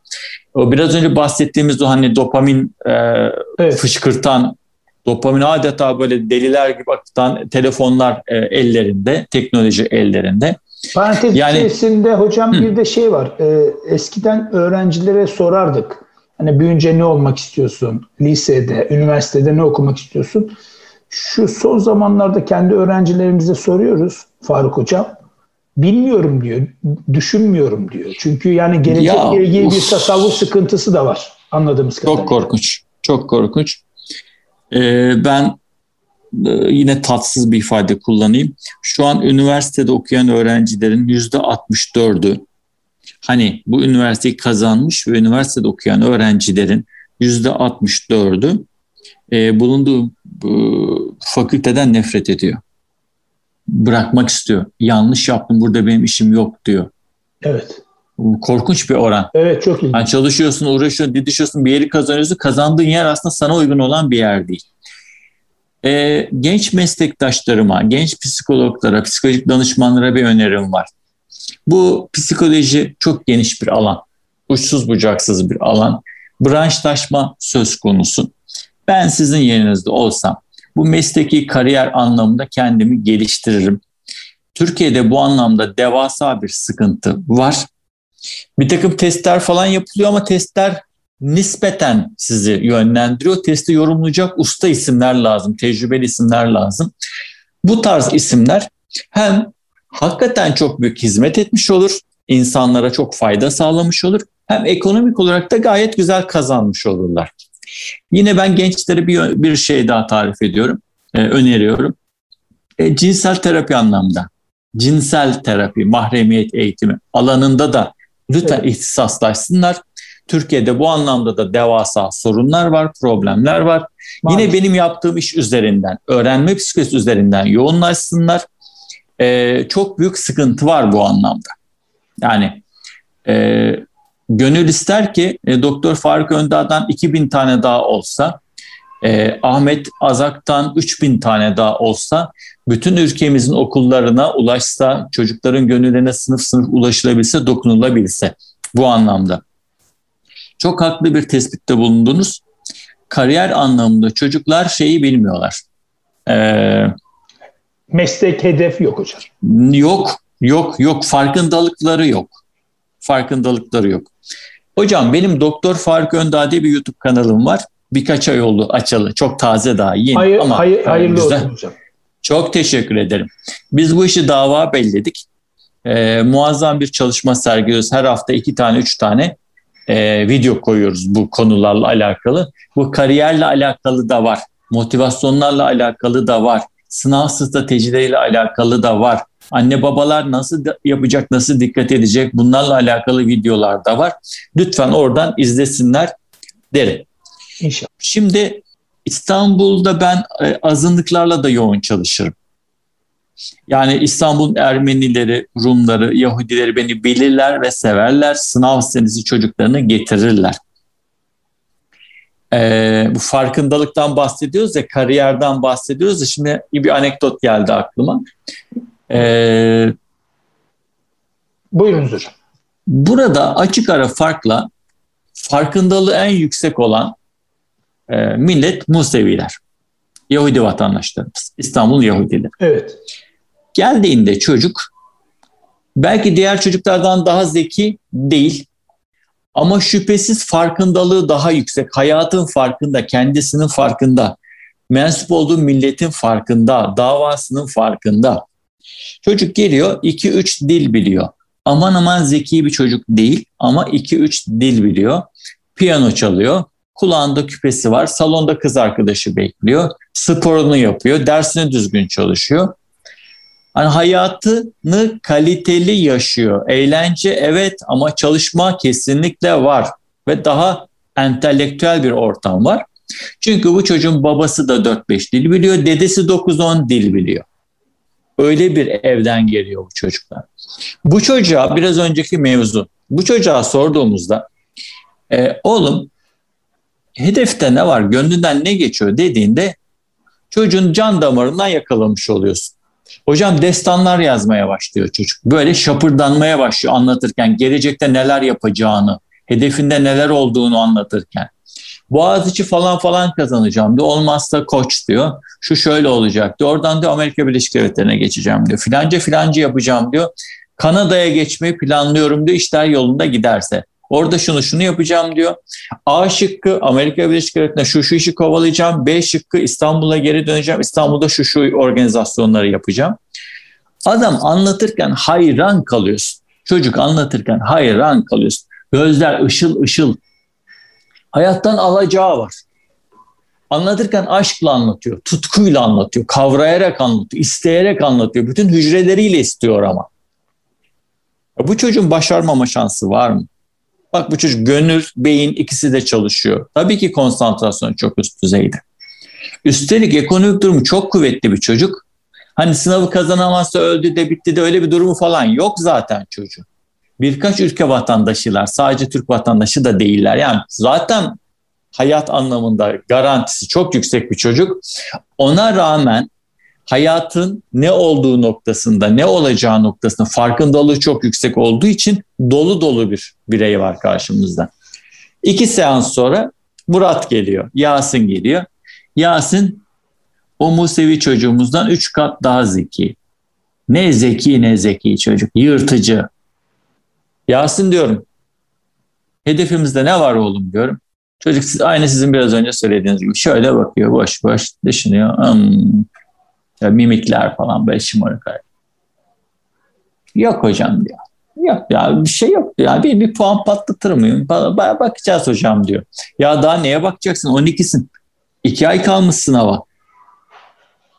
O biraz önce bahsettiğimiz o hani dopamin e, evet. fışkırtan, dopamin adeta böyle deliler gibi akıtan telefonlar e, ellerinde, teknoloji ellerinde. Parantez yani, içerisinde hocam hı. bir de şey var. E, eskiden öğrencilere sorardık. Hani büyünce ne olmak istiyorsun? Lisede, üniversitede ne okumak istiyorsun? Şu son zamanlarda kendi öğrencilerimize soruyoruz Faruk Hocam. Bilmiyorum diyor, düşünmüyorum diyor. Çünkü yani gelecekle ilgili bir tasavvur sıkıntısı da var anladığımız kadarıyla. Çok korkunç, çok korkunç. Ee, ben e, yine tatsız bir ifade kullanayım. Şu an üniversitede okuyan öğrencilerin yüzde 64'ü hani bu üniversiteyi kazanmış ve üniversitede okuyan öğrencilerin yüzde 64'ü e, bulunduğu e, fakülteden nefret ediyor bırakmak istiyor. Yanlış yaptım burada benim işim yok diyor. Evet. Korkunç bir oran. Evet çok iyi. Yani çalışıyorsun, uğraşıyorsun, didişiyorsun, bir yeri kazanıyorsun. Kazandığın yer aslında sana uygun olan bir yer değil. Ee, genç meslektaşlarıma, genç psikologlara, psikolojik danışmanlara bir önerim var. Bu psikoloji çok geniş bir alan. Uçsuz bucaksız bir alan. Branşlaşma söz konusu. Ben sizin yerinizde olsam bu mesleki kariyer anlamında kendimi geliştiririm. Türkiye'de bu anlamda devasa bir sıkıntı var. Bir takım testler falan yapılıyor ama testler nispeten sizi yönlendiriyor. Testi yorumlayacak usta isimler lazım, tecrübeli isimler lazım. Bu tarz isimler hem hakikaten çok büyük hizmet etmiş olur, insanlara çok fayda sağlamış olur. Hem ekonomik olarak da gayet güzel kazanmış olurlar. Yine ben gençlere bir, bir şey daha tarif ediyorum, e, öneriyorum. E, cinsel terapi anlamda, cinsel terapi, mahremiyet eğitimi alanında da lütfen evet. ihtisaslaşsınlar. Türkiye'de bu anlamda da devasa sorunlar var, problemler var. Maalesef. Yine benim yaptığım iş üzerinden, öğrenme psikolojisi üzerinden yoğunlaşsınlar. Ee, çok büyük sıkıntı var bu anlamda. Yani e, Gönül ister ki e, Doktor Faruk Öndağ'dan 2000 tane daha olsa, e, Ahmet Azak'tan 3000 tane daha olsa, bütün ülkemizin okullarına ulaşsa, çocukların gönüllerine sınıf sınıf ulaşılabilse, dokunulabilse bu anlamda. Çok haklı bir tespitte bulundunuz. Kariyer anlamında çocuklar şeyi bilmiyorlar. Ee, Meslek hedef yok hocam. Yok, yok, yok. Farkındalıkları yok. Farkındalıkları yok. Hocam benim Doktor Faruk Öndağ diye bir YouTube kanalım var. Birkaç ay oldu açalı. Çok taze daha yeni. Hayır, ama hayır, hayırlı güzel. olsun hocam. Çok teşekkür ederim. Biz bu işi dava belledik. Ee, muazzam bir çalışma sergiliyoruz. Her hafta iki tane, üç tane e, video koyuyoruz bu konularla alakalı. Bu kariyerle alakalı da var. Motivasyonlarla alakalı da var. Sınav stratejileriyle alakalı da var. Anne babalar nasıl yapacak, nasıl dikkat edecek bunlarla alakalı videolar da var. Lütfen oradan izlesinler derim. İnşallah. Şimdi İstanbul'da ben e, azınlıklarla da yoğun çalışırım. Yani İstanbul'un Ermenileri, Rumları, Yahudileri beni bilirler ve severler. Sınav senesi çocuklarını getirirler. Ee, bu farkındalıktan bahsediyoruz ya, kariyerden bahsediyoruz ya. Şimdi bir anekdot geldi aklıma. Ee, Buyurunuz hocam. Burada açık ara farkla farkındalığı en yüksek olan e, millet Museviler. Yahudi vatandaşlarımız. İstanbul Yahudileri. Evet. Geldiğinde çocuk belki diğer çocuklardan daha zeki değil ama şüphesiz farkındalığı daha yüksek. Hayatın farkında, kendisinin farkında, mensup olduğu milletin farkında, davasının farkında. Çocuk geliyor 2-3 dil biliyor. Aman aman zeki bir çocuk değil ama 2-3 dil biliyor. Piyano çalıyor, kulağında küpesi var, salonda kız arkadaşı bekliyor, sporunu yapıyor, dersini düzgün çalışıyor. Hani hayatını kaliteli yaşıyor. Eğlence evet ama çalışma kesinlikle var ve daha entelektüel bir ortam var. Çünkü bu çocuğun babası da 4-5 dil biliyor, dedesi 9-10 dil biliyor. Öyle bir evden geliyor bu çocuklar. Bu çocuğa biraz önceki mevzu, bu çocuğa sorduğumuzda e, oğlum hedefte ne var, gönlünden ne geçiyor dediğinde çocuğun can damarından yakalamış oluyorsun. Hocam destanlar yazmaya başlıyor çocuk. Böyle şapırdanmaya başlıyor anlatırken, gelecekte neler yapacağını, hedefinde neler olduğunu anlatırken. Boğaziçi falan falan kazanacağım diyor. Olmazsa koç diyor. Şu şöyle olacak diyor. Oradan diyor Amerika Birleşik Devletleri'ne geçeceğim diyor. Filanca filanca yapacağım diyor. Kanada'ya geçmeyi planlıyorum diyor. İşler yolunda giderse. Orada şunu şunu yapacağım diyor. A şıkkı Amerika Birleşik Devletleri'ne şu şu işi kovalayacağım. B şıkkı İstanbul'a geri döneceğim. İstanbul'da şu şu organizasyonları yapacağım. Adam anlatırken hayran kalıyorsun. Çocuk anlatırken hayran kalıyorsun. Gözler ışıl ışıl. Hayattan alacağı var. Anlatırken aşkla anlatıyor, tutkuyla anlatıyor, kavrayarak anlatıyor, isteyerek anlatıyor. Bütün hücreleriyle istiyor ama. Bu çocuğun başarmama şansı var mı? Bak bu çocuk gönül, beyin ikisi de çalışıyor. Tabii ki konsantrasyon çok üst düzeyde. Üstelik ekonomik durumu çok kuvvetli bir çocuk. Hani sınavı kazanamazsa öldü de bitti de öyle bir durumu falan yok zaten çocuğun. Birkaç ülke vatandaşılar, sadece Türk vatandaşı da değiller. Yani zaten hayat anlamında garantisi çok yüksek bir çocuk. Ona rağmen hayatın ne olduğu noktasında, ne olacağı noktasında farkındalığı çok yüksek olduğu için dolu dolu bir birey var karşımızda. İki seans sonra Murat geliyor, Yasin geliyor. Yasin o Musevi çocuğumuzdan üç kat daha zeki. Ne zeki ne zeki çocuk, yırtıcı. Yasin diyorum, hedefimizde ne var oğlum diyorum. Çocuk aynı sizin biraz önce söylediğiniz gibi şöyle bakıyor, boş boş düşünüyor. Hmm, ya mimikler falan böyle şımarık Yok hocam diyor. Yok ya bir şey yok ya bir, bir puan patlatır mıyım? Bakacağız hocam diyor. Ya daha neye bakacaksın? 12'sin. İki ay kalmış sınava.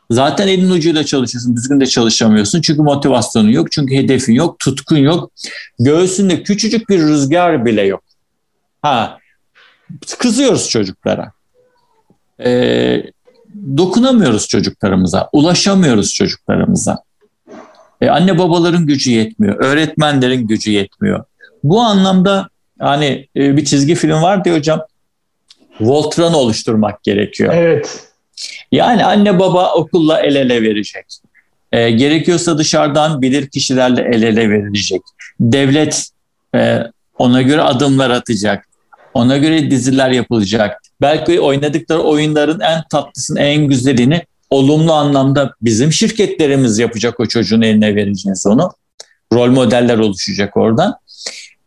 Zaten elin ucuyla çalışıyorsun. Düzgün de çalışamıyorsun. Çünkü motivasyonun yok. Çünkü hedefin yok. Tutkun yok. Göğsünde küçücük bir rüzgar bile yok. Ha, kızıyoruz çocuklara. Ee, dokunamıyoruz çocuklarımıza, ulaşamıyoruz çocuklarımıza. E, anne babaların gücü yetmiyor, öğretmenlerin gücü yetmiyor. Bu anlamda hani e, bir çizgi film var diyor hocam. Voltron oluşturmak gerekiyor. Evet. Yani anne baba okulla el ele verecek. E, gerekiyorsa dışarıdan bilir kişilerle el ele verilecek. Devlet e, ona göre adımlar atacak. Ona göre diziler yapılacak. Belki oynadıkları oyunların en tatlısını, en güzelini olumlu anlamda bizim şirketlerimiz yapacak o çocuğun eline vereceğiz onu. Rol modeller oluşacak oradan.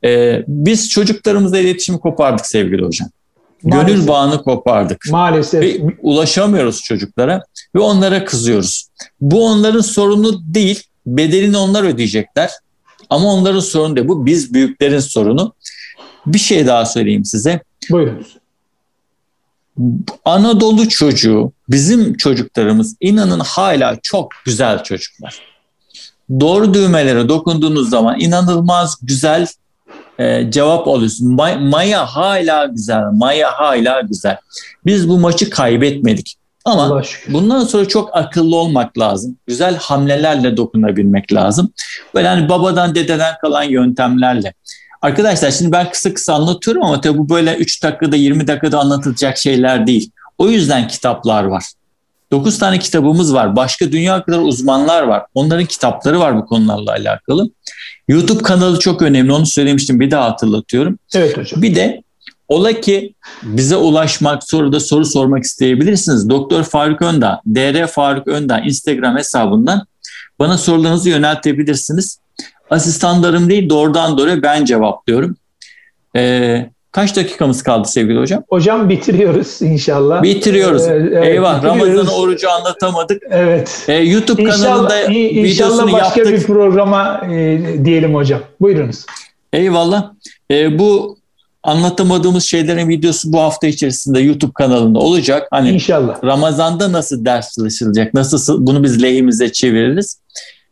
Ee, biz çocuklarımızla iletişimi kopardık sevgili hocam. Maalesef. Gönül bağını kopardık. Maalesef. Ve ulaşamıyoruz çocuklara ve onlara kızıyoruz. Bu onların sorunu değil, bedelini onlar ödeyecekler. Ama onların sorunu değil. Bu biz büyüklerin sorunu. Bir şey daha söyleyeyim size. Buyurunuz. Anadolu çocuğu, bizim çocuklarımız inanın hala çok güzel çocuklar. Doğru düğmelere dokunduğunuz zaman inanılmaz güzel e, cevap alıyorsun. Maya hala güzel, Maya hala güzel. Biz bu maçı kaybetmedik. Ama bundan sonra çok akıllı olmak lazım. Güzel hamlelerle dokunabilmek lazım. Böyle hani babadan dededen kalan yöntemlerle. Arkadaşlar şimdi ben kısa kısa anlatıyorum ama tabii bu böyle 3 dakikada 20 dakikada anlatılacak şeyler değil. O yüzden kitaplar var. 9 tane kitabımız var. Başka dünya kadar uzmanlar var. Onların kitapları var bu konularla alakalı. YouTube kanalı çok önemli. Onu söylemiştim. Bir daha hatırlatıyorum. Evet hocam. Bir de ola ki bize ulaşmak, soruda soru sormak isteyebilirsiniz. Doktor Faruk Öndağ, DR Faruk Öndağ Instagram hesabından bana sorularınızı yöneltebilirsiniz. Asistanlarım değil doğrudan doğruya ben cevaplıyorum. Ee, kaç dakikamız kaldı sevgili hocam? Hocam bitiriyoruz inşallah. Bitiriyoruz. Ee, evet, Eyvah Ramazan'ı orucu anlatamadık. Evet. Ee, YouTube inşallah, kanalında inşallah videosunu başka yaptık. bir programa e, diyelim hocam. Buyurunuz. Eyvallah. Ee, bu anlatamadığımız şeylerin videosu bu hafta içerisinde YouTube kanalında olacak. Hani İnşallah. Ramazan'da nasıl ders çalışılacak? Nasıl bunu biz lehimize çeviririz?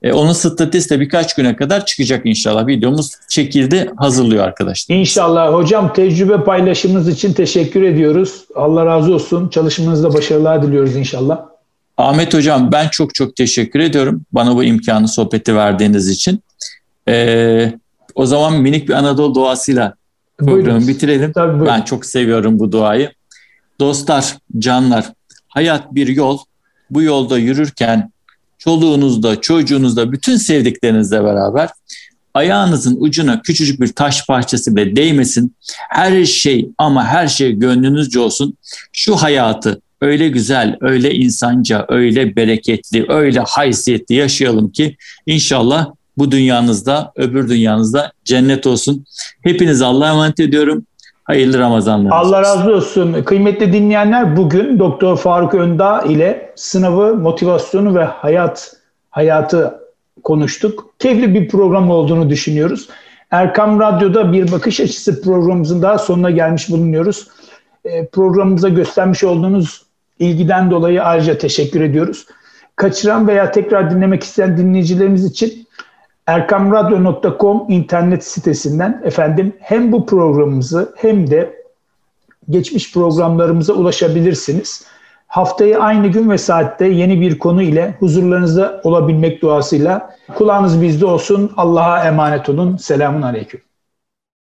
E, onun statüsü de birkaç güne kadar çıkacak inşallah. Videomuz çekildi, hazırlıyor arkadaşlar. İnşallah. Hocam tecrübe paylaşımınız için teşekkür ediyoruz. Allah razı olsun. Çalışmanızda başarılar diliyoruz inşallah. Ahmet Hocam ben çok çok teşekkür ediyorum. Bana bu imkanı, sohbeti verdiğiniz için. Ee, o zaman minik bir Anadolu doğasıyla programı Buyurun. bitirelim. Tabii, ben çok seviyorum bu duayı. Dostlar, canlar, hayat bir yol. Bu yolda yürürken çoluğunuzda, çocuğunuzda, bütün sevdiklerinizle beraber ayağınızın ucuna küçücük bir taş parçası bile değmesin. Her şey ama her şey gönlünüzce olsun. Şu hayatı öyle güzel, öyle insanca, öyle bereketli, öyle haysiyetli yaşayalım ki inşallah bu dünyanızda, öbür dünyanızda cennet olsun. Hepiniz Allah'a emanet ediyorum. Hayırlı Ramazanlar. Allah razı olsun. Kıymetli dinleyenler bugün Doktor Faruk Öndağ ile sınavı, motivasyonu ve hayat hayatı konuştuk. Keyifli bir program olduğunu düşünüyoruz. Erkam Radyo'da bir bakış açısı programımızın daha sonuna gelmiş bulunuyoruz. E, programımıza göstermiş olduğunuz ilgiden dolayı ayrıca teşekkür ediyoruz. Kaçıran veya tekrar dinlemek isteyen dinleyicilerimiz için erkamradyo.com internet sitesinden efendim hem bu programımızı hem de geçmiş programlarımıza ulaşabilirsiniz. Haftayı aynı gün ve saatte yeni bir konu ile huzurlarınızda olabilmek duasıyla kulağınız bizde olsun. Allah'a emanet olun. Selamun Aleyküm.